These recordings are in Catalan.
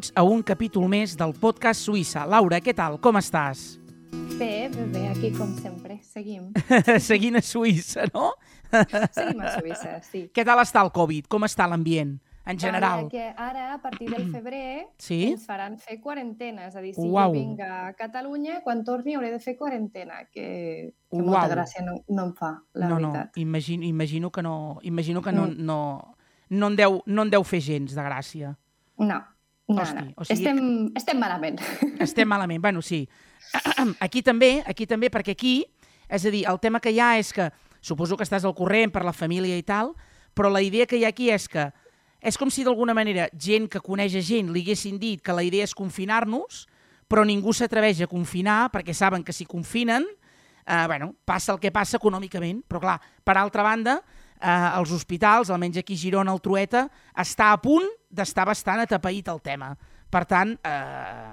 Benvinguts a un capítol més del podcast Suïssa. Laura, què tal? Com estàs? Bé, bé, bé, aquí com sempre. Seguim. Seguint a Suïssa, no? Seguim a Suïssa, sí. Què tal està el Covid? Com està l'ambient, en general? Ara, que ara, a partir del febrer, Sí? ens faran fer quarantena. És a dir, si Uau. jo vinc a Catalunya, quan torni hauré de fer quarantena, que, que Uau. molta gràcia no, no em fa, la no, veritat. no, imagino, imagino que no, imagino que no, Mm. no, no, en deu, no en deu fer gens de gràcia. No, no, Hosti, no. o sigui estem, estem malament. Estem malament. Bueno, sí. Aquí també, aquí també, perquè aquí, és a dir, el tema que hi ha és que, suposo que estàs al corrent per la família i tal, però la idea que hi ha aquí és que és com si d'alguna manera gent que coneix a gent li haguessin dit que la idea és confinar-nos, però ningú s'atreveix a confinar perquè saben que si confinen, eh, bueno, passa el que passa econòmicament. Però clar, per altra banda, eh, els hospitals, almenys aquí a Girona, el Trueta, està a punt d'estar bastant atapeït el tema. Per tant, eh,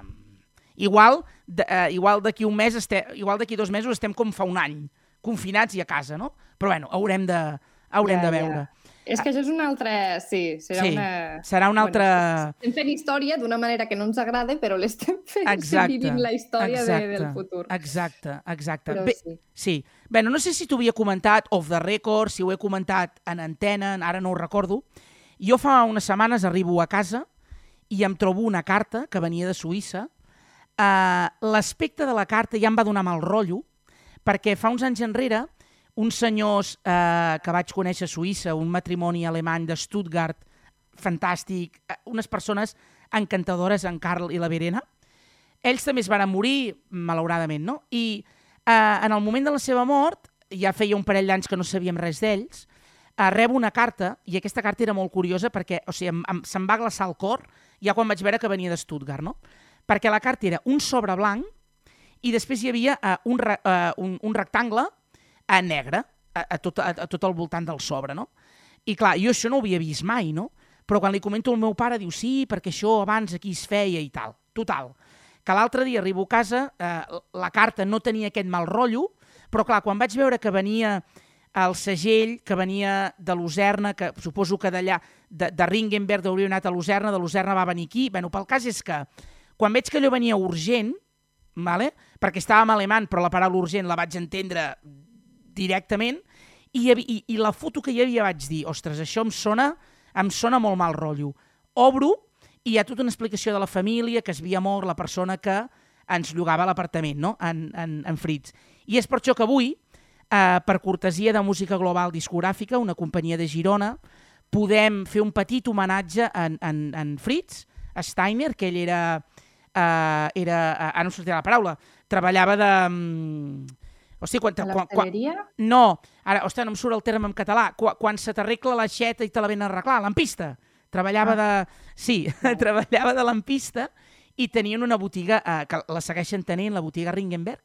igual de, eh, igual d'aquí un mes, este, igual d'aquí dos mesos estem com fa un any, confinats i a casa, no? Però bueno, haurem de, haurem Ja, de ja. veure. És que això és una altra... Sí, serà Sí, una... serà una altra... Bueno, estem fent història d'una manera que no ens agrada, però l'estem fent, Exacte, vivint la història de, del exacte, futur. Exacte, exacte. Però Bé, sí. Sí. Bueno, no sé si t'ho havia comentat off the record, si ho he comentat en antena, ara no ho recordo. Jo fa unes setmanes arribo a casa i em trobo una carta que venia de Suïssa. Uh, L'aspecte de la carta ja em va donar mal rotllo, perquè fa uns anys enrere uns senyors eh, que vaig conèixer a Suïssa, un matrimoni alemany de Stuttgart, fantàstic, eh, unes persones encantadores, en Carl i la Verena, ells també es van morir, malauradament, no? I eh, en el moment de la seva mort, ja feia un parell d'anys que no sabíem res d'ells, eh, rebo una carta, i aquesta carta era molt curiosa perquè, o sigui, em, em, se'm va glaçar el cor ja quan vaig veure que venia de Stuttgart, no? Perquè la carta era un sobre blanc i després hi havia eh, un, re, eh, un, un rectangle a negre a, a, tot, a, a tot el voltant del sobre, no? I clar, jo això no ho havia vist mai, no? Però quan li comento al meu pare, diu, sí, perquè això abans aquí es feia i tal. Total. Que l'altre dia arribo a casa, eh, la carta no tenia aquest mal rotllo, però clar, quan vaig veure que venia el segell, que venia de Lucerna, que suposo que d'allà, de, de Ringenberg hauria anat a Lucerna, de Lucerna va venir aquí, bueno, pel cas és que quan veig que allò venia urgent, vale? perquè estava en alemany, però la paraula urgent la vaig entendre directament, i, i, i la foto que hi havia vaig dir, ostres, això em sona, em sona molt mal rotllo. Obro i hi ha tota una explicació de la família, que es havia mort la persona que ens llogava l'apartament, no?, en, en, en Fritz. I és per això que avui, eh, per cortesia de Música Global Discogràfica, una companyia de Girona, podem fer un petit homenatge en, en, en Fritz Steiner, que ell era, eh, era eh, ara no sortirà la paraula, treballava de... mm, O sigui, quan, quan, quan, no, ara, ostres, no em surt el terme en català. Quan, quan se t'arregla l'aixeta i te la ven a arreglar, lampista. Treballava de... Sí, treballava de lampista i tenien una botiga, eh, que la segueixen tenint, la botiga Ringenberg.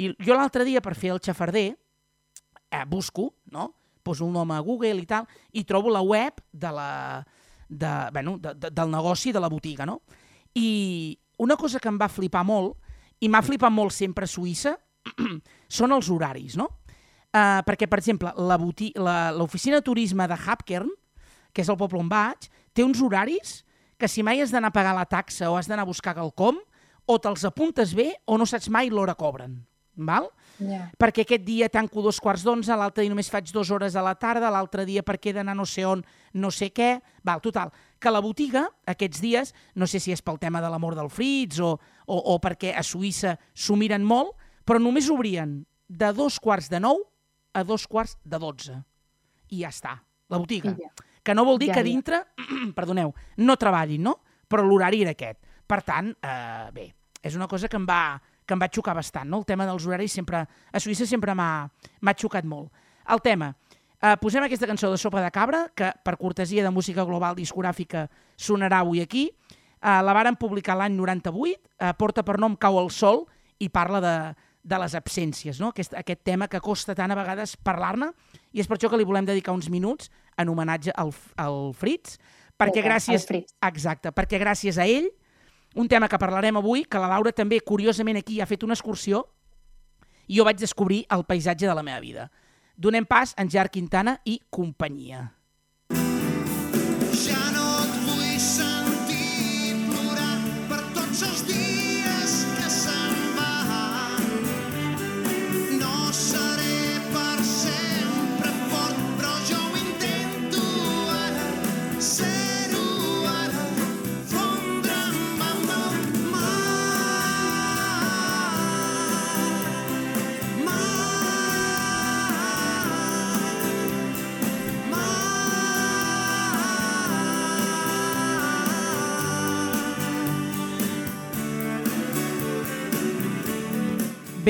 I jo l'altre dia, per fer el xafarder, eh, busco, no? Poso un nom a Google i tal, i trobo la web de la, de, bueno, de, de, del negoci de la botiga, no? I una cosa que em va flipar molt, i m'ha flipat molt sempre a Suïssa, són els horaris, no? Uh, perquè, per exemple, l'oficina de turisme de Hapkern, que és el poble on vaig, té uns horaris que si mai has d'anar a pagar la taxa o has d'anar a buscar quelcom, o te'ls apuntes bé o no saps mai l'hora cobren. Val? Ja. perquè aquest dia tanco dos quarts d'onze, l'altre dia només faig dues hores a la tarda, l'altre dia perquè he d'anar no sé on, no sé què... Val, total, que la botiga aquests dies, no sé si és pel tema de l'amor del Fritz o, o, o perquè a Suïssa s'ho miren molt, però només obrien de dos quarts de nou a dos quarts de dotze. I ja està, la botiga. Ja. Que no vol dir Ja, que ja. dintre, perdoneu, no treballin, no? Però l'horari era aquest. Per tant, eh, bé, és una cosa que em va, que em va xocar bastant, no? El tema dels horaris sempre, a Suïssa sempre m'ha xocat molt. El tema, eh, posem aquesta cançó de Sopa de Cabra, que per cortesia de música global discogràfica sonarà avui aquí. Uh, la varen publicar l'any 98, uh, porta per nom Cau el sol i parla de, de les absències, no? aquest, aquest tema que costa tant a vegades parlar-ne, i és per això que li volem dedicar uns minuts en homenatge al, al Fritz, perquè gràcies, exacte, perquè gràcies a ell, un tema que parlarem avui, que la Laura també, curiosament, aquí ha fet una excursió, i jo vaig descobrir el paisatge de la meva vida. Donem pas a en Gerard Quintana i companyia.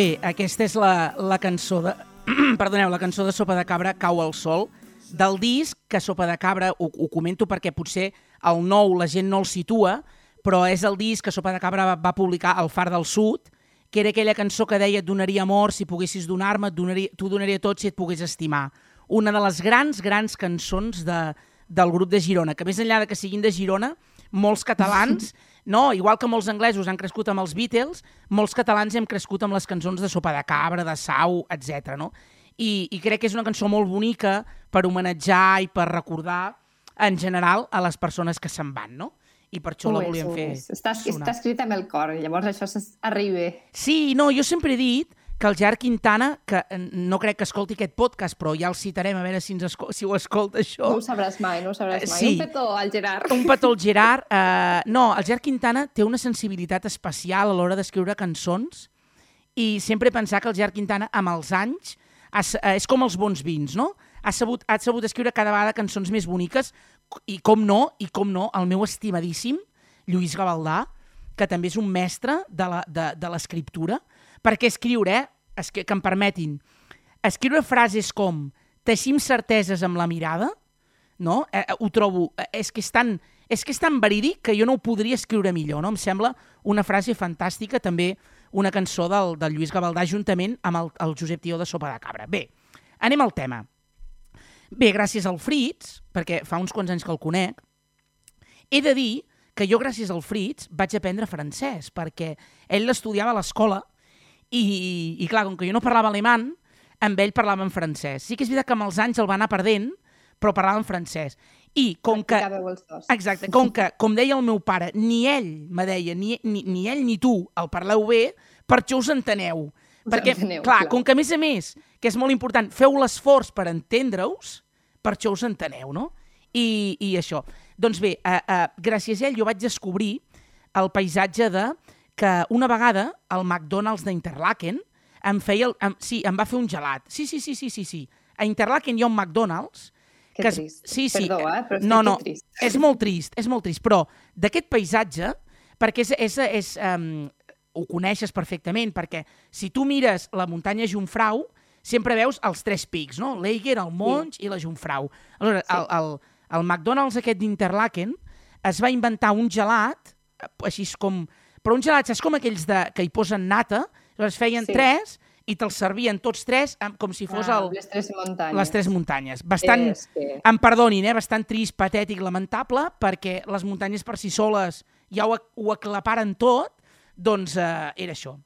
Bé, aquesta és la, la cançó de... perdoneu, la cançó de Sopa de Cabra, Cau al sol, del disc que Sopa de Cabra, ho, ho comento perquè potser el nou la gent no el situa, però és el disc que Sopa de Cabra va, va publicar al Far del Sud, que era aquella cançó que deia et donaria amor si poguessis donar-me, t'ho donaria tot si et pogués estimar. Una de les grans, grans cançons de, del grup de Girona, que més enllà de que siguin de Girona, molts catalans No, igual que molts anglesos han crescut amb els Beatles, molts catalans hem crescut amb les cançons de Sopa de Cabra, de Sau, etc. No? I, I crec que és una cançó molt bonica per homenatjar i per recordar en general a les persones que se'n van, no? i per això ho la volíem és, fer. Està, està escrit amb el cor, llavors això arriba. Sí, no, jo sempre he dit que el Gerard Quintana, que no crec que escolti aquest podcast, però ja el citarem a veure si, ens escol si ho escolta això. No ho sabràs mai, no ho sabràs mai. Sí. Un petó al Gerard. Un petó al Gerard. Uh, no, el Gerard Quintana té una sensibilitat especial a l'hora d'escriure cançons i sempre he pensat que el Gerard Quintana, amb els anys, has, uh, és com els bons vins, no? Ha sabut, ha sabut escriure cada vegada cançons més boniques i com no, i com no, el meu estimadíssim Lluís Gavaldà, que també és un mestre de l'escriptura, perquè escriure, eh, es, que, que em permetin, escriure frases com teixim certeses amb la mirada, no? Eh, eh, ho trobo, eh, és que és tan, és que és tan verídic que jo no ho podria escriure millor, no? Em sembla una frase fantàstica, també una cançó del, del Lluís Gavaldà juntament amb el, el Josep Tió de Sopa de Cabra. Bé, anem al tema. Bé, gràcies al Fritz, perquè fa uns quants anys que el conec, he de dir que jo gràcies al Fritz vaig aprendre francès, perquè ell l'estudiava a l'escola i, i clar, com que jo no parlava alemany, amb ell parlava en francès. Sí que és veritat que amb els anys el va anar perdent, però parlava en francès. I com que... Exacte, com que, com deia el meu pare, ni ell me deia, ni, ni, ni ell ni tu el parleu bé, per això us enteneu. Us Perquè, enteneu, clar, clar, com que a més a més, que és molt important, feu l'esforç per entendre-us, per això us enteneu, no? I, i això. Doncs bé, uh, uh, gràcies a ell jo vaig descobrir el paisatge de que una vegada el McDonald's d'Interlaken em feia... El, em, sí, em va fer un gelat. Sí, sí, sí, sí, sí, sí. A Interlaken hi ha un McDonald's que, que trist. Sí, sí. Perdó, eh? Però no, no, trist. és molt trist, és molt trist. Però d'aquest paisatge, perquè és, és, és, um, ho coneixes perfectament, perquè si tu mires la muntanya Jungfrau, sempre veus els tres pics, no? L'Eiger, el Monts sí. i la Jungfrau. Aleshores, sí. el, el, el McDonald's aquest d'Interlaken es va inventar un gelat, eh, així com però un gelat, saps com aquells de, que hi posen nata? Llavors feien sí. tres i te'ls servien tots tres com si fos ah, el... Les tres muntanyes. Les tres muntanyes. Bastant, és que... em perdonin, eh? bastant trist, patètic, lamentable, perquè les muntanyes per si soles ja ho, ho aclaparen tot, doncs eh, era això.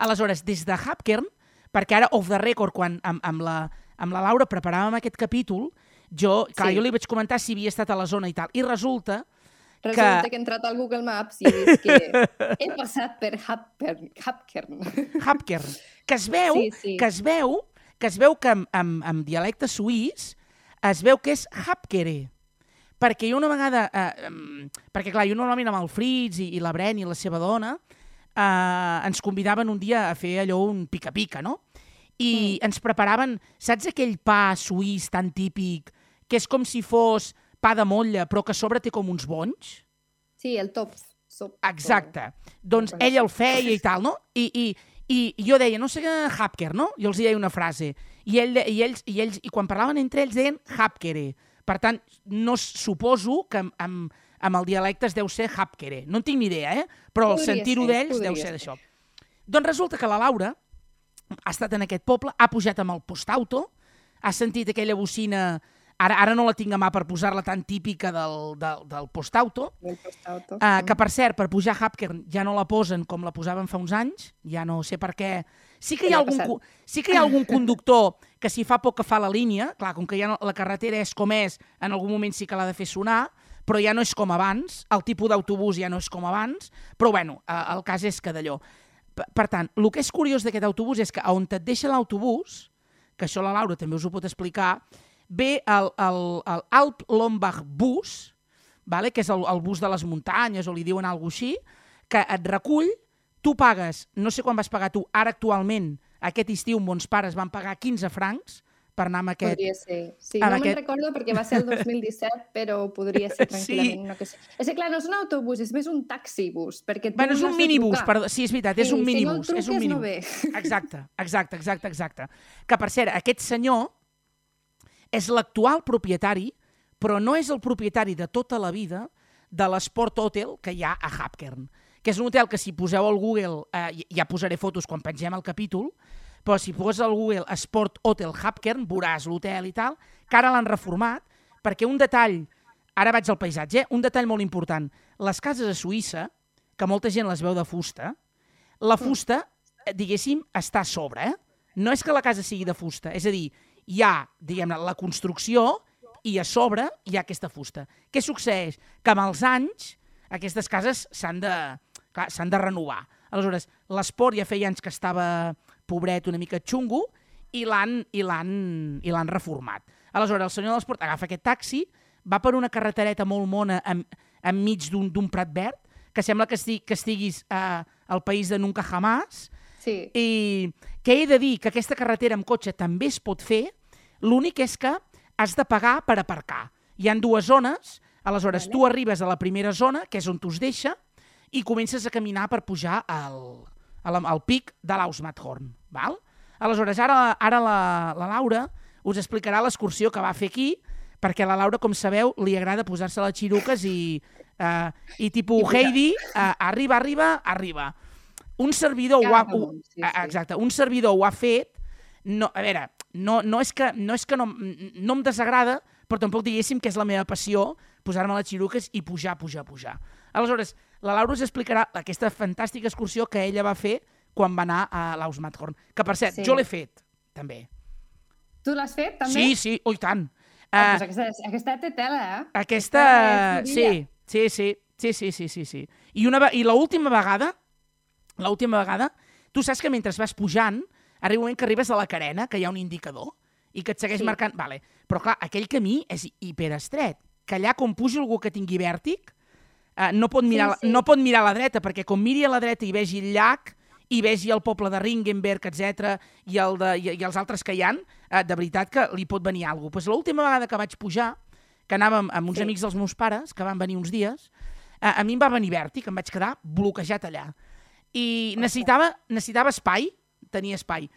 Aleshores, des de Hapkern, perquè ara off the record, quan amb, amb, la, amb la Laura preparàvem aquest capítol, jo, clar, sí. jo li vaig comentar si havia estat a la zona i tal, i resulta Resulta que... que he entrat al Google Maps i he vist que he passat per Hapkern. Hapkern. Hapkern. Que es veu, sí, sí. que es veu, que es veu que en, en, en dialecte suís es veu que és Hapkere. Perquè jo una vegada... Eh, perquè, clar, jo normalment amb el Fritz i, i la Bren i la seva dona eh, ens convidaven un dia a fer allò un pica-pica, no? I mm. ens preparaven... Saps aquell pa suís tan típic que és com si fos pa de motlla, però que a sobre té com uns bonys. Sí, el top. Sop, Exacte. Doncs ell el feia i tal, no? I, i, i jo deia, no sé què, Hapker, no? Jo els deia una frase. I, ell, i, ells, i, ells, I quan parlaven entre ells deien Hapkere. Per tant, no suposo que amb, amb, amb el dialecte es deu ser Hapkere. No en tinc ni idea, eh? Però el Podria sentir-ho d'ells deu ser. d'això. Doncs resulta que la Laura ha estat en aquest poble, ha pujat amb el postauto, ha sentit aquella bocina... Ara, ara no la tinc a mà per posar-la tan típica del, del, del postauto, Del postauto. Uh, que, per cert, per pujar Hapkern ja no la posen com la posaven fa uns anys, ja no sé per què. Sí que, hi ha algun, sí que hi ha algun conductor que si fa poc que fa la línia, clar, com que ja no, la carretera és com és, en algun moment sí que l'ha de fer sonar, però ja no és com abans, el tipus d'autobús ja no és com abans, però bueno, eh, el cas és que d'allò. Per tant, el que és curiós d'aquest autobús és que on et deixa l'autobús, que això la Laura també us ho pot explicar, ve el, el, el Alp Lombard Bus, vale? que és el, el bus de les muntanyes, o li diuen alguna així, que et recull, tu pagues, no sé quan vas pagar tu, ara actualment, aquest estiu mons pares van pagar 15 francs per anar amb aquest... Podria ser. Sí, no aquest- me'n recordo perquè va ser el 2017, però podria ser Sí. tranquil·lament. No que sé. És que, clar, no és un autobús, és més un taxibús. Perquè Bueno, és un minibús, perdó, sí, és veritat, és Sí, un si no el minibús. és un truques, no minibús. ve. Exacte, exacte, exacte, exacte. Que, per cert, aquest senyor és l'actual propietari, però no és el propietari de tota la vida de l'Sport Hotel que hi ha a Hapkern, que és un hotel que si poseu al Google, eh, ja posaré fotos quan pengem el capítol, però si poses al Google Sport Hotel Hapkern, veuràs l'hotel i tal, que ara l'han reformat, perquè un detall, ara vaig al paisatge, un detall molt important, les cases a Suïssa, que molta gent les veu de fusta, la fusta, eh, diguéssim, està a sobre, eh? No és que la casa sigui de fusta, és a dir, hi ha, diguem-ne, la construcció i a sobre hi ha aquesta fusta. Què succeeix? Que amb els anys aquestes cases s'han de, clar, de renovar. Aleshores, l'esport ja feia anys que estava pobret, una mica xungo, i l'han i l'han reformat. Aleshores, el senyor de l'esport agafa aquest taxi, va per una carretereta molt mona en, enmig d'un d'un prat verd, que sembla que, esti, que estiguis eh, al país de Nunca Jamás, Sí. i que he de dir que aquesta carretera amb cotxe també es pot fer, l'únic és que has de pagar per aparcar. Hi han dues zones, aleshores Vale. tu arribes a la primera zona, que és on t'us deixa, i comences a caminar per pujar al, al, al pic de l'Ausmathorn. Val? Aleshores, ara, ara la, la Laura us explicarà l'excursió que va fer aquí, perquè a la Laura, com sabeu, li agrada posar-se les xiruques i, uh, i tipus I. Heidi, uh, arriba, arriba, arriba. Un servidor ho ha, ho, sí, a- sí. exacte, un servidor ho ha fet, no, a veure, no, no és que, no, és que no, no em desagrada, però tampoc diguéssim que és la meva passió posar-me les xiruques i pujar, pujar, pujar. Aleshores, la Laura us explicarà aquesta fantàstica excursió que ella va fer quan va anar a l'Ausmathorn. Que, per cert, Sí. jo l'he fet, també. Tu l'has fet, també? Sí, sí, oh, i tant. Ah, Uh, doncs aquesta, aquesta té tela, eh? aquesta... Aquesta Sí, sí, sí, sí, sí, sí, sí, sí. I, una, i l'última vegada, l'última vegada, tu saps que mentre vas pujant, arriba un moment que arribes a la carena, que hi ha un indicador, i que et segueix Sí. marcant... Vale. Però clar, aquell camí és hiperestret, que allà com puja algú que tingui vèrtic, eh, no, pot mirar, Sí, sí. no pot mirar a la dreta, perquè com miri a la dreta i vegi el llac, i vegi el poble de Ringenberg, etc i, el de, i, i els altres que hi han, eh, de veritat que li pot venir alguna cosa. Pues l'última vegada que vaig pujar, que anàvem amb uns Sí. amics dels meus pares, que van venir uns dies, eh, a mi em va venir vèrtic, em vaig quedar bloquejat allà. I necessitava, necessitava espai, tenia espai.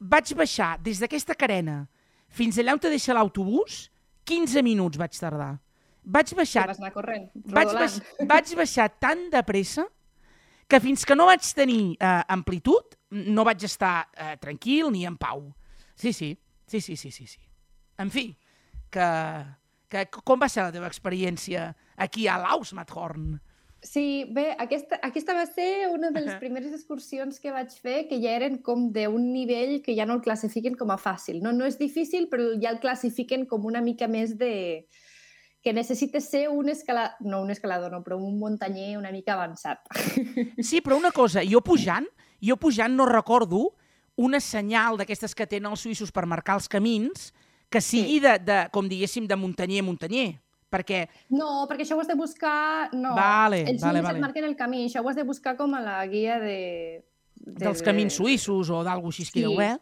Vaig baixar des d'aquesta carena fins allà on te deixa l'autobús, 15 minuts vaig tardar. Vaig baixar vas anar corrent, vaig, baix, vaig baixar tan de pressa que fins que no vaig tenir eh, amplitud no vaig estar eh, tranquil ni en pau. Sí, sí, sí, sí, sí, sí, sí. En fi, que, que com va ser la teva experiència aquí a l'Ausmathorn? Sí, bé, aquesta, aquesta va ser una de les primeres excursions que vaig fer que ja eren com d'un nivell que ja no el classifiquen com a fàcil. No, no és difícil, però ja el classifiquen com una mica més de que necessites ser un escalador, no un escalador, no, però un muntanyer una mica avançat. Sí, però una cosa, jo pujant, jo pujant no recordo una senyal d'aquestes que tenen els suïssos per marcar els camins que sigui de, de com diguéssim, de muntanyer a muntanyer. Perquè No, perquè això ho has de buscar... No, Vale, els vale, vale. et marquen el camí, això ho has de buscar com a la guia de... de dels camins suïssos o d'algú així que Sí. deu haver...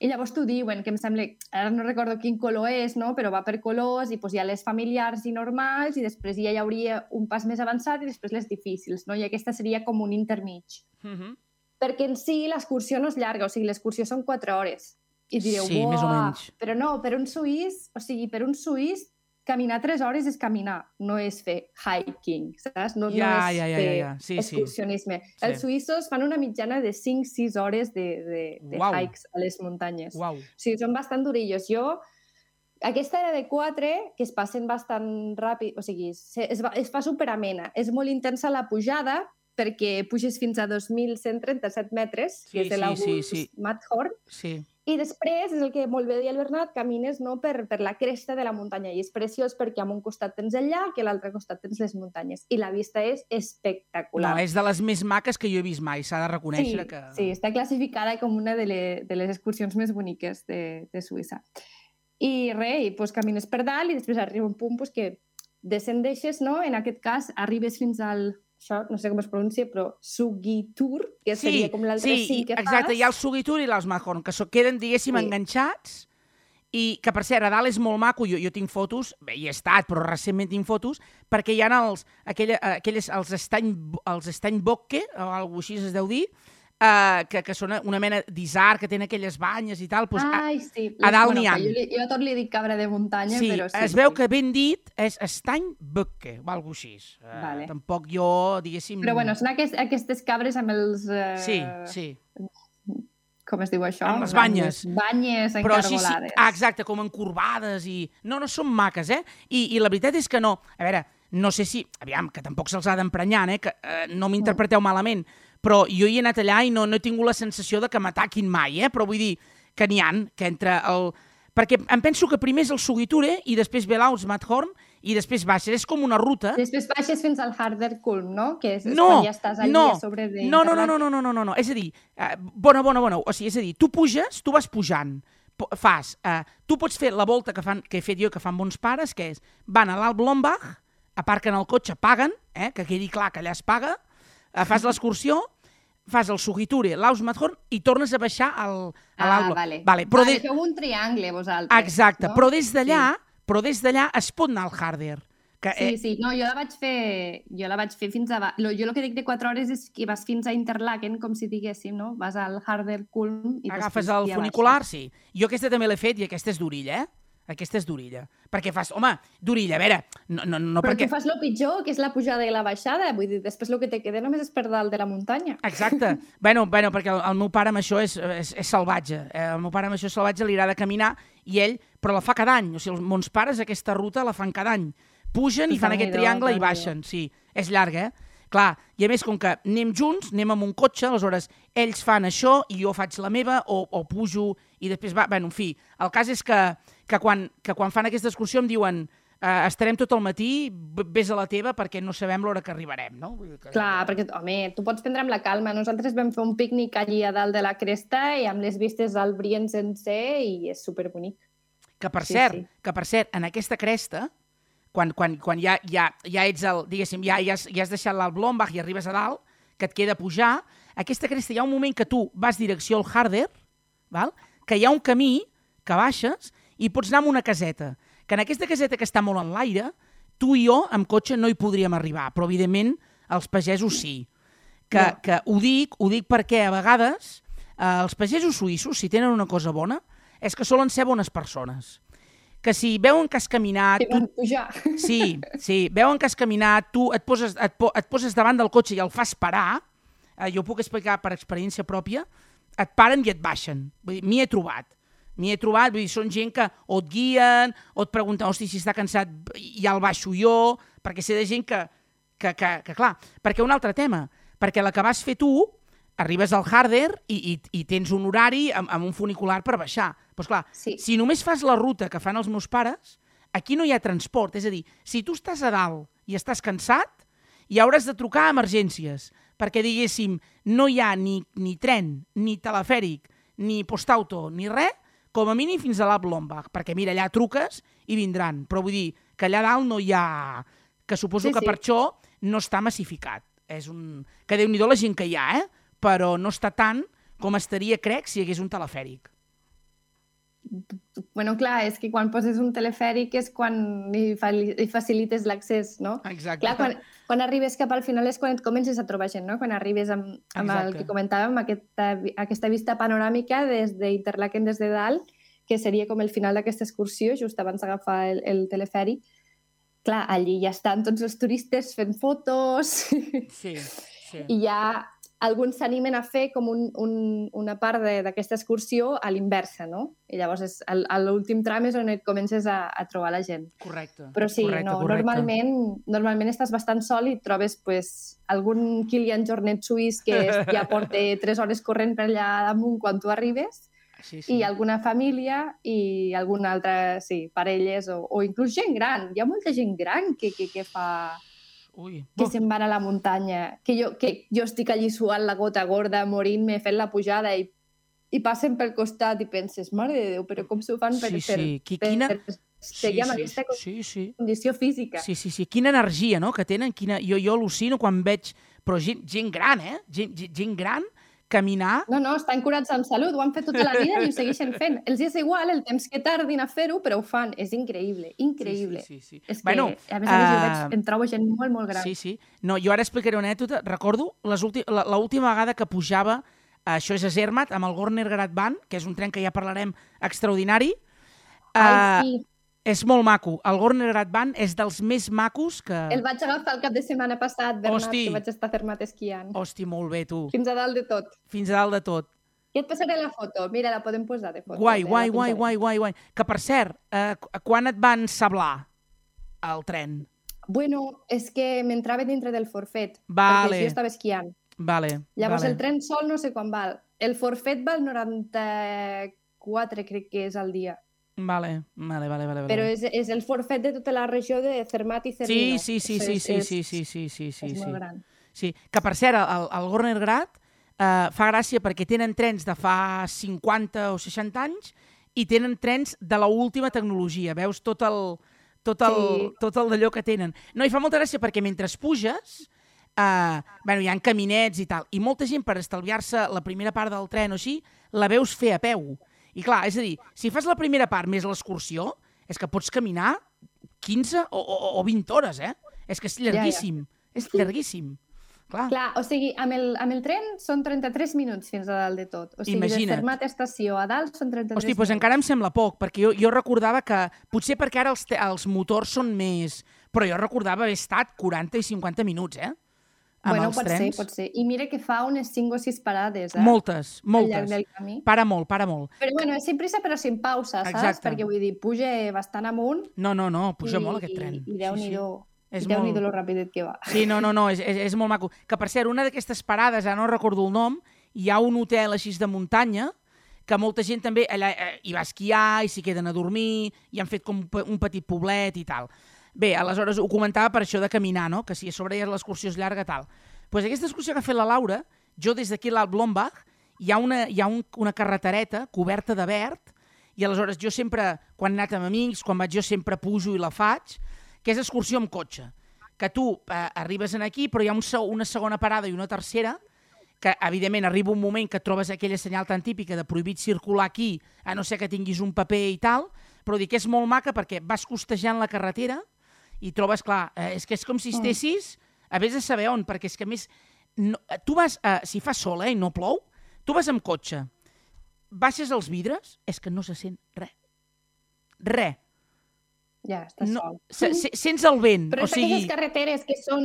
I llavors t'ho diuen, que em sembla, ara no recordo quin color és, no? però va per colors i doncs, hi ha les familiars i normals i després ja hi hauria un pas més avançat i després les difícils, no? i aquesta seria com un intermig. Uh -huh. Perquè en si l'excursió no és llarga, o sigui, l'excursió són 4 hores. I direu, Sí, més o menys. Però no, per un suís, o sigui, per un suís caminar 3 hores és caminar, no és fer hiking, saps? No, Ja, no és ja, ja, fer ja, ja. Sí, sí. excursionisme. Sí. Els suïssos fan una mitjana de 5-6 hores de, de, de Uau. hikes a les muntanyes. Uau. O sigui, són bastant durillos. Jo, aquesta era de 4, que es passen bastant ràpid, o sigui, es, va, es fa superamena. És molt intensa la pujada, perquè puges fins a 2.137 metres, Sí, que és de sí, l'August sí, sí. Matterhorn, Sí. I després, és el que molt bé deia el Bernat, camines no, per, per la cresta de la muntanya i és preciós perquè a un costat tens el llac i a l'altre costat tens les muntanyes i la vista és No, espectacular. és de les més maques que jo he vist mai, s'ha de sí, reconèixer que... sí, està classificada com una de, le, de les excursions més boniques de, de Suïssa. I res, i, pues, camines per dalt i després arriba un punt pues, que descendeixes, no? en aquest cas arribes fins al això no sé com es pronuncia, però Sugitur, que Sí, seria com l'altre sí, sí, que exacte, fas. hi ha el Sugitur i l'Alsmahorn, que so, queden, diguéssim, Sí. enganxats, i que, per cert, a dalt és molt maco, jo, jo tinc fotos, bé, hi he estat, però recentment tinc fotos, perquè hi ha els, aquella, aquelles, els estany, els estany bocque, o alguna així es deu dir, uh, que, que són una mena d'isar, que tenen aquelles banyes i tal, doncs, a- Ai, sí. a dalt bueno, n'hi ha. que Jo, jo a tot li dic cabra de muntanya, sí, però sí. es veu sí. que ben dit és estany bocque, o alguna així. Uh, Vale. Tampoc jo, diguéssim... Però bueno, són aquest, aquestes cabres amb els... Eh, Sí, sí. Com es diu això? Amb les banyes. Banyes Però sí, sí, ah, exacte, com encorbades i... No, no, són maques, eh? I, I la veritat és que no... A veure, no sé si... Aviam, que tampoc se'ls ha d'emprenyar, eh? Que eh, no m'interpreteu malament, però jo hi he anat allà i no, no he tingut la sensació de que m'ataquin mai, eh? Però vull dir que n'hi han, que entre el... Perquè em penso que primer és el Sugiture i després ve l'Aus Mathorn i després baixes. És com una ruta... Després baixes fins al Harder Kulm, no? Que és, és No, quan ja estàs allà no, sobre de... No, no, no, no, no, no, no, no, no. És a dir, uh, bona, bona, bona. O sigui, és a dir, tu puges, tu vas pujant, fas, uh, tu pots fer la volta que, fan, que he fet jo, que fan bons pares, que és, van a l'Alp Lombach, aparquen el cotxe, paguen, eh, que quedi clar que allà es paga, uh, fas l'excursió, fas el Sugiture, l'Aus Mathorn i tornes a baixar al, a Ah, l'Alp. vale. vale però vale, de... feu un triangle, vosaltres. Exacte, no? però des d'allà, però des d'allà es pot anar al Harder. Que, Sí, eh, sí, no, jo la vaig fer, jo la vaig fer fins a... Lo, jo el que dic de 4 hores és que vas fins a Interlaken, com si diguéssim, no? Vas al Harder Kulm i Agafes el funicular, baixes. sí. Jo aquesta també l'he fet i aquesta és d'orilla, eh? Aquesta és d'orilla. Perquè fas, home, d'orilla, a veure, no, no, no Però perquè... tu fas el pitjor, que és la pujada i la baixada. Vull dir, després el que te queda només és per dalt de la muntanya. Exacte. bueno, bueno, perquè el, el meu pare amb això és, és, és salvatge. Eh, El meu pare amb això és salvatge, li agrada caminar i ell, però la fa cada any. O sigui, els mons pares aquesta ruta la fan cada any. Pugen i fan aquest triangle i baixen, sí. És llarga, eh? Clar, i a més, com que anem junts, anem amb un cotxe, aleshores ells fan això i jo faig la meva, o, o pujo i després va... Bueno, en fi, el cas és que, que, quan, que quan fan aquesta excursió em diuen eh, estarem tot el matí, vés a la teva perquè no sabem l'hora que arribarem, no? Vull dir que... Clar, perquè, home, tu pots prendre amb la calma. Nosaltres vam fer un pícnic allí a dalt de la cresta i amb les vistes al Brien sencer i és superbonic. Que per Sí, cert, sí. que per cert, en aquesta cresta, quan, quan, quan ja, ja, ja ets el, diguéssim, ja, ja, has, ja has deixat l'Alp Lombach i arribes a dalt, que et queda pujar, aquesta cresta hi ha un moment que tu vas direcció al Harder, val? que hi ha un camí que baixes i pots anar amb una caseta, que en aquesta caseta que està molt en l'aire, tu i jo amb cotxe no hi podríem arribar, però evidentment els pagesos sí. Que, No. que ho dic, ho dic perquè a vegades eh, els pagesos suïssos, si tenen una cosa bona, és que solen ser bones persones. Que si veuen que has caminat, Que tu, pujar. sí, sí, veuen que has caminat, tu et poses, et, po, et poses davant del cotxe i el fas parar, eh, jo puc explicar per experiència pròpia, et paren i et baixen. Vull dir, m'hi he trobat. M'hi he trobat, vull dir, són gent que o et guien, o et pregunten, hosti, si està cansat, ja el baixo jo, perquè sé de gent que, que, que, que clar, perquè un altre tema, perquè la que vas fer tu, arribes al Harder i, i, i tens un horari amb, amb un funicular per baixar. Doncs clar, Sí. si només fas la ruta que fan els meus pares, aquí no hi ha transport. És a dir, si tu estàs a dalt i estàs cansat, i hauràs de trucar a emergències, perquè, diguéssim, no hi ha ni, ni tren, ni telefèric, ni postauto, ni res, com a mínim fins a l'Alp Lombach, perquè mira, allà truques i vindran. Però vull dir que allà dalt no hi ha... Que suposo Sí, que sí. per això no està massificat. És un... Que déu nhi la gent que hi ha, eh? Però no està tant com estaria, crec, si hi hagués un telefèric. Bueno, clar, és que quan poses un telefèric és quan li, fa, li facilites l'accés, no? Exacte. Clar, quan, quan arribes cap al final és quan et comences a trobar gent, no? Quan arribes amb, amb el que comentàvem, aquesta, aquesta vista panoràmica des d'Interlaken des de dalt, que seria com el final d'aquesta excursió, just abans d'agafar el, el telefèric. Clar, allí ja estan tots els turistes fent fotos Sí, sí. i ja alguns s'animen a fer com un, un, una part d'aquesta excursió a l'inversa, no? I llavors és, al- a l'últim tram és on et comences a, a trobar la gent. Correcte. Però sí, correcte, no, correcte. normalment, normalment estàs bastant sol i trobes pues, algun Kilian Jornet suís que ja porta 3 hores corrent per allà damunt quan tu arribes Sí, sí. i alguna família i alguna altra, sí, parelles o, o inclús gent gran. Hi ha molta gent gran que, que, que fa Ui, que se'n van a la muntanya, que jo, que jo estic allí suant la gota gorda, morint-me, fent la pujada i, i passen pel costat i penses, mare de Déu, però com s'ho fan per, Sí, per, sí. Per, quina- per seguir amb aquesta sí, sí. condició física? Sí, sí, sí. Quina energia, no?, que tenen. Quina... Jo, jo al·lucino quan veig... Però gent, gent gran, eh? Gent, gent gran caminar... No, no, estan curats amb salut, ho han fet tota la vida i ho segueixen fent. Els és igual el temps que tardin a fer-ho, però ho fan. És increïble, increïble. Sí, sí, sí. sí. És que, Bueno, a més a més, eh, veig, em trobo gent molt, molt gran. Sí, sí. No, jo ara explicaré una anècdota. Recordo l'última vegada que pujava, això és a Zermatt, amb el Gorner Band, que és un tren que ja parlarem extraordinari. Ai, Eh, sí. És molt maco. El Gorner Grat Band és dels més macos que... El vaig agafar el cap de setmana passat, Bernat, Hosti. que vaig estar Fermat esquiant. Hosti, molt bé, tu. Fins a dalt de tot. Fins a dalt de tot. I et passaré la foto. Mira, la podem posar de foto. Guai, eh, guai, guai, guai, guai, guai. Que, per cert, eh, qu- quan et van sablar el tren? Bueno, és que m'entrava dintre del forfet. Vale. Perquè jo estava esquiant. Vale, Llavors vale. el tren sol no sé quan val. El forfet val 94, crec que és al dia. Vale, vale, vale, vale. Però és, és el forfet de tota la regió de Cermat i Cervino. Sí, sí, sí, sí, sí, sí, sí, sí, sí, sí, és sí. molt gran. Sí, que per cert, el, el Gorner Grat eh, fa gràcia perquè tenen trens de fa 50 o 60 anys i tenen trens de la última tecnologia. Veus tot el, tot el, Sí. tot el d'allò que tenen. No, i fa molta gràcia perquè mentre puges, eh, bueno, hi ha caminets i tal, i molta gent per estalviar-se la primera part del tren o així, la veus fer a peu. I clar, és a dir, si fas la primera part més l'excursió, és que pots caminar 15 o, o, o 20 hores, eh? És que és ja. llarguíssim. És llarguíssim. Clar. Clar, o sigui, amb el, amb el tren són 33 minuts fins a dalt de tot. O sigui, Imagina't. de Fermat estació a dalt són 33 Hosti, doncs minuts. encara em sembla poc, perquè jo, jo recordava que... Potser perquè ara els, els motors són més... Però jo recordava haver estat 40 i 50 minuts, eh? Amb bueno, els pot trens. ser, pot ser. I mira que fa unes 5 o 6 parades, eh? Moltes, moltes. del camí. Para molt, para molt. Però bueno, és sin prisa però sin pausa, saps? Exacte. Perquè vull dir, puja bastant amunt No, no, no, puja i, molt aquest tren. i, i déu-n'hi-do. És I déu-n'hi-do molt- lo ràpidet que va. Sí, no, no, no, és, és, és molt maco. Que, per cert, una d'aquestes parades, ara no recordo el nom, hi ha un hotel així de muntanya que molta gent també allà eh, hi va esquiar i s'hi queden a dormir, i han fet com un petit poblet i tal. Bé, aleshores ho comentava per això de caminar, no? que si a sobre ja l'excursió és llarga, tal. pues aquesta excursió que ha fet la Laura, jo des d'aquí l'Alt Blombach, hi ha, una, hi ha un, una carretereta coberta de verd, i aleshores jo sempre, quan he anat amb amics, quan vaig jo sempre pujo i la faig, que és excursió amb cotxe. Que tu eh, arribes en aquí, però hi ha un, una segona parada i una tercera, que evidentment arriba un moment que trobes aquella senyal tan típica de prohibit circular aquí, a no ser que tinguis un paper i tal, però dic que és molt maca perquè vas costejant la carretera i trobes, clar, eh, és que és com si estessis a vés de saber on, perquè és que a més, no, eh, tu vas, eh, si fa sol eh, i no plou, tu vas amb cotxe, baixes els vidres, és que no se sent res. Res. Ja, estàs No, sol. se, se, sents el vent. Però o sigui, carreteres que són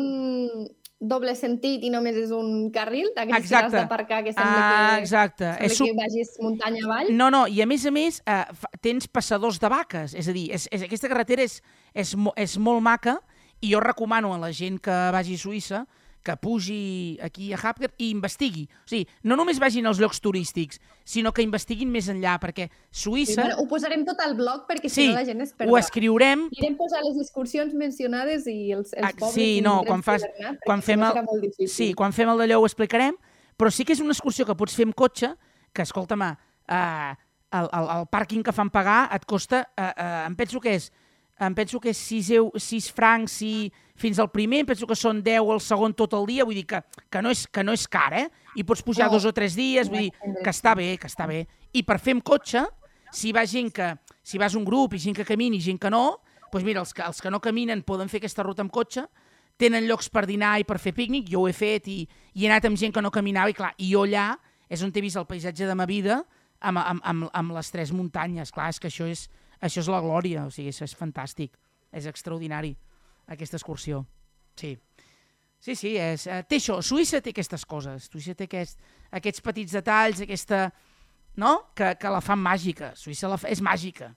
doble sentit i només és un carril, d'aquestes que has d'aparcar que sembla ah, que, exacte. sembla És, que vagis muntanya avall. No, no, i a més a més eh, tens passadors de vaques, és a dir, és, és, aquesta carretera és, és, és molt maca i jo recomano a la gent que vagi a Suïssa que pugi aquí a Hapger i investigui. O sigui, no només vagin als llocs turístics, sinó que investiguin més enllà, perquè Sí, Suïssa, bueno, ho posarem tot al blog perquè sí, si no la gent es ho perdrà. escriurem Irem posar les excursions mencionades i els, els Ah, pobles sí, no, quan fas- quan fem no el-. Sí, quan fem el d'allò ho explicarem, però sí que és una excursió que pots fer amb cotxe, que, escolta'm, eh, el, el, el pàrquing que fan pagar et costa, eh, eh, em penso que és em penso que és 6, eu, 6 francs i fins al primer, penso que són 10 al segon tot el dia, vull dir que, que, no, és, que no és car, eh? I pots pujar No. dos o tres dies, vull dir que està bé, que està bé. I per fer amb cotxe, si va gent que, si vas un grup i gent que camini i gent que no, doncs mira, els que, els que no caminen poden fer aquesta ruta amb cotxe, tenen llocs per dinar i per fer pícnic, jo ho he fet i, i he anat amb gent que no caminava i clar, i jo allà és on he vist el paisatge de ma vida amb, amb, amb, amb les tres muntanyes. Clar, és que això és, això és la glòria, o sigui, això és fantàstic, és extraordinari, aquesta excursió. Sí. Sí, sí, és, eh, té això, Suïssa té aquestes coses, Suïssa té aquest, aquests petits detalls, aquesta, no?, que, que la fan màgica, Suïssa la fa, és màgica.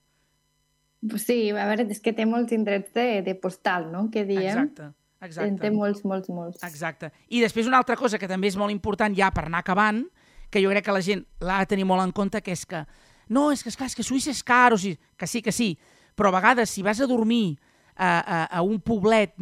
Sí, a veure, és que té molts indrets de, de postal, no?, que diem. Exacte, exacte. En té molts, molts, molts. Exacte. I després una altra cosa que també és molt important ja per anar acabant, que jo crec que la gent l'ha de tenir molt en compte, que és que no, és que, esclar, és que Suïssa és car, o sigui, que sí, que sí, però a vegades si vas a dormir a, a, a un poblet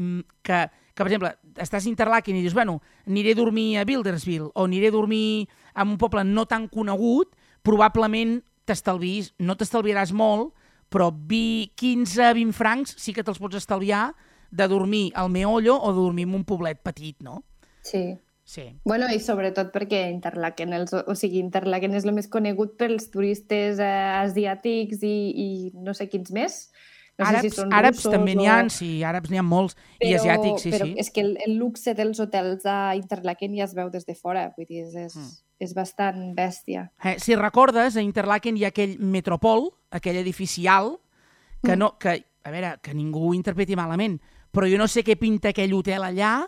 que, que, per exemple, estàs a Interlaken i dius, bueno, aniré a dormir a Bildersville o aniré a dormir en un poble no tan conegut, probablement t'estalvis, no t'estalviaràs molt, però 15-20 francs sí que te'ls pots estalviar de dormir al Meollo o dormir en un poblet petit, no? Sí. Sí. Bueno, i sobretot perquè Interlaken, els, o sigui, Interlaken és el més conegut pels turistes eh, asiàtics i, i no sé quins més. No àrabs, sé si són àrabs russos també n'hi ha, o... sí, àrabs n'hi ha molts, però, i asiàtics, sí, però sí. és que el, el luxe dels hotels a Interlaken ja es veu des de fora, vull dir, és, és, Mm. és bastant bèstia. Eh, si recordes, a Interlaken hi ha aquell metropol, aquell edificial, que Mm. no, que, a veure, que ningú ho interpreti malament, però jo no sé què pinta aquell hotel allà,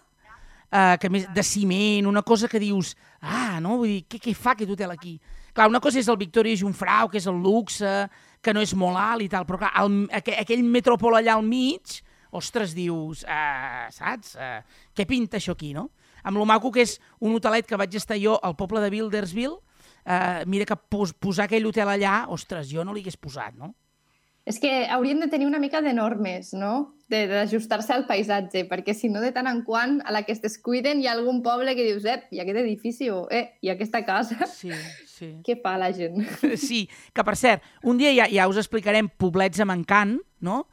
eh, que més de ciment, una cosa que dius, ah, no, vull dir, què, què fa aquest hotel aquí? Clar, una cosa és el Victoria Jungfrau, que és el luxe, que no és molt alt i tal, però clar, el, aquell, aquell metropol allà al mig, ostres, dius, eh, saps? Eh, què pinta això aquí, no? Amb lo maco que és un hotelet que vaig estar jo al poble de Bildersville, eh, mira que pos, posar aquell hotel allà, ostres, jo no l'hi hagués posat, no? És que haurien de tenir una mica de normes, no? De- D'ajustar-se al paisatge, perquè si no, de tant en quant, a la que es descuiden, hi ha algun poble que dius, eh, i aquest edifici, o eh, i aquesta casa, Sí, sí. Què fa la gent? Sí, que per cert, un dia ja, ja us explicarem poblets amb encant, no?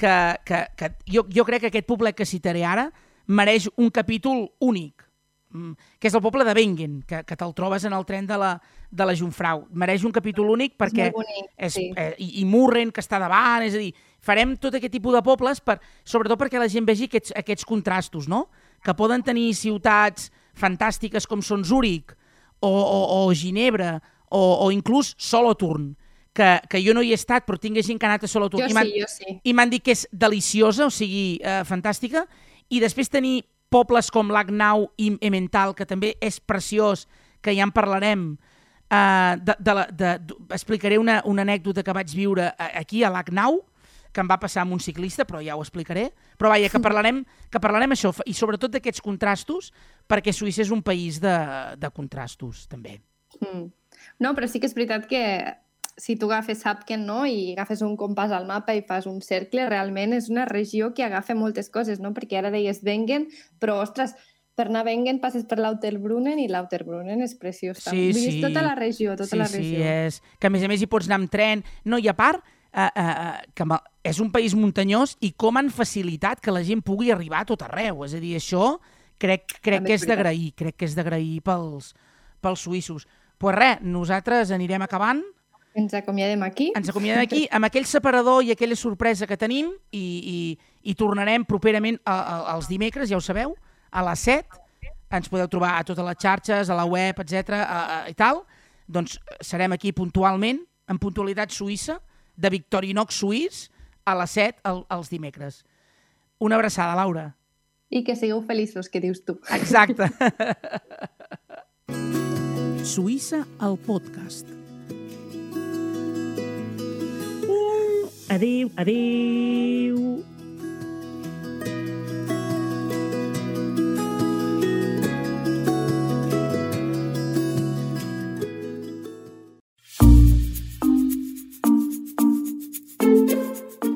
Que, que, que jo, jo crec que aquest poblet que citaré ara mereix un capítol únic, mm, que és el poble de Bengen, que, que te'l trobes en el tren de la, de la Jungfrau. Mereix un capítol únic perquè és molt bonic, és, sí. eh, i, i Murren, que està davant, és a dir, farem tot aquest tipus de pobles, per, sobretot perquè la gent vegi aquests, aquests contrastos, no? Que poden tenir ciutats fantàstiques com són Zúrich o, o, o Ginebra o, o inclús Solothurn, que, que jo no hi he estat, però tinc gent que ha anat a Solothurn. Jo i m'han- sí, jo sí. i m'han dit que és deliciosa, o sigui, eh, fantàstica, i després tenir pobles com Lagnau i Emmental, que també és preciós, que ja en parlarem, eh, de, de la, de, d- explicaré una, una anècdota que vaig viure a- aquí a Lagnau, que em va passar amb un ciclista, però ja ho explicaré. Però vaja, que parlarem, que parlarem això, i sobretot d'aquests contrastos, perquè Suïssa és un país de, de contrastos, també. Mm. No, però sí que és veritat que si tu agafes Sapken no, i agafes un compàs al mapa i fas un cercle, realment és una regió que agafa moltes coses, no? perquè ara deies Wengen, però, ostres, per anar a Wengen passes per l'Auterbrunnen i l'Auterbrunnen és preciós. Sí, també. Sí. És tota la regió, tota sí, la sí, regió. és... Que a més a més hi pots anar amb tren. No, i a part, eh, eh, eh, que és un país muntanyós i com han facilitat que la gent pugui arribar a tot arreu. És a dir, això crec, crec que és d'agrair, crec que és d'agrair pels, pels suïssos. Doncs pues res, nosaltres anirem acabant, Ens acomiadem aquí. ens acomiadem aquí amb aquell separador i aquella sorpresa que tenim i, i, i tornarem properament a, a, als dimecres, ja ho sabeu, a les 7. Ens podeu trobar a totes les xarxes, a la web, etc i tal. Doncs serem aquí puntualment, en puntualitat suïssa, de Victorinox suís, a les 7 el, els dimecres. Una abraçada, Laura. I que sigueu feliços, que dius tu. Exacte. Suïssa, el podcast. Adéu, adéu.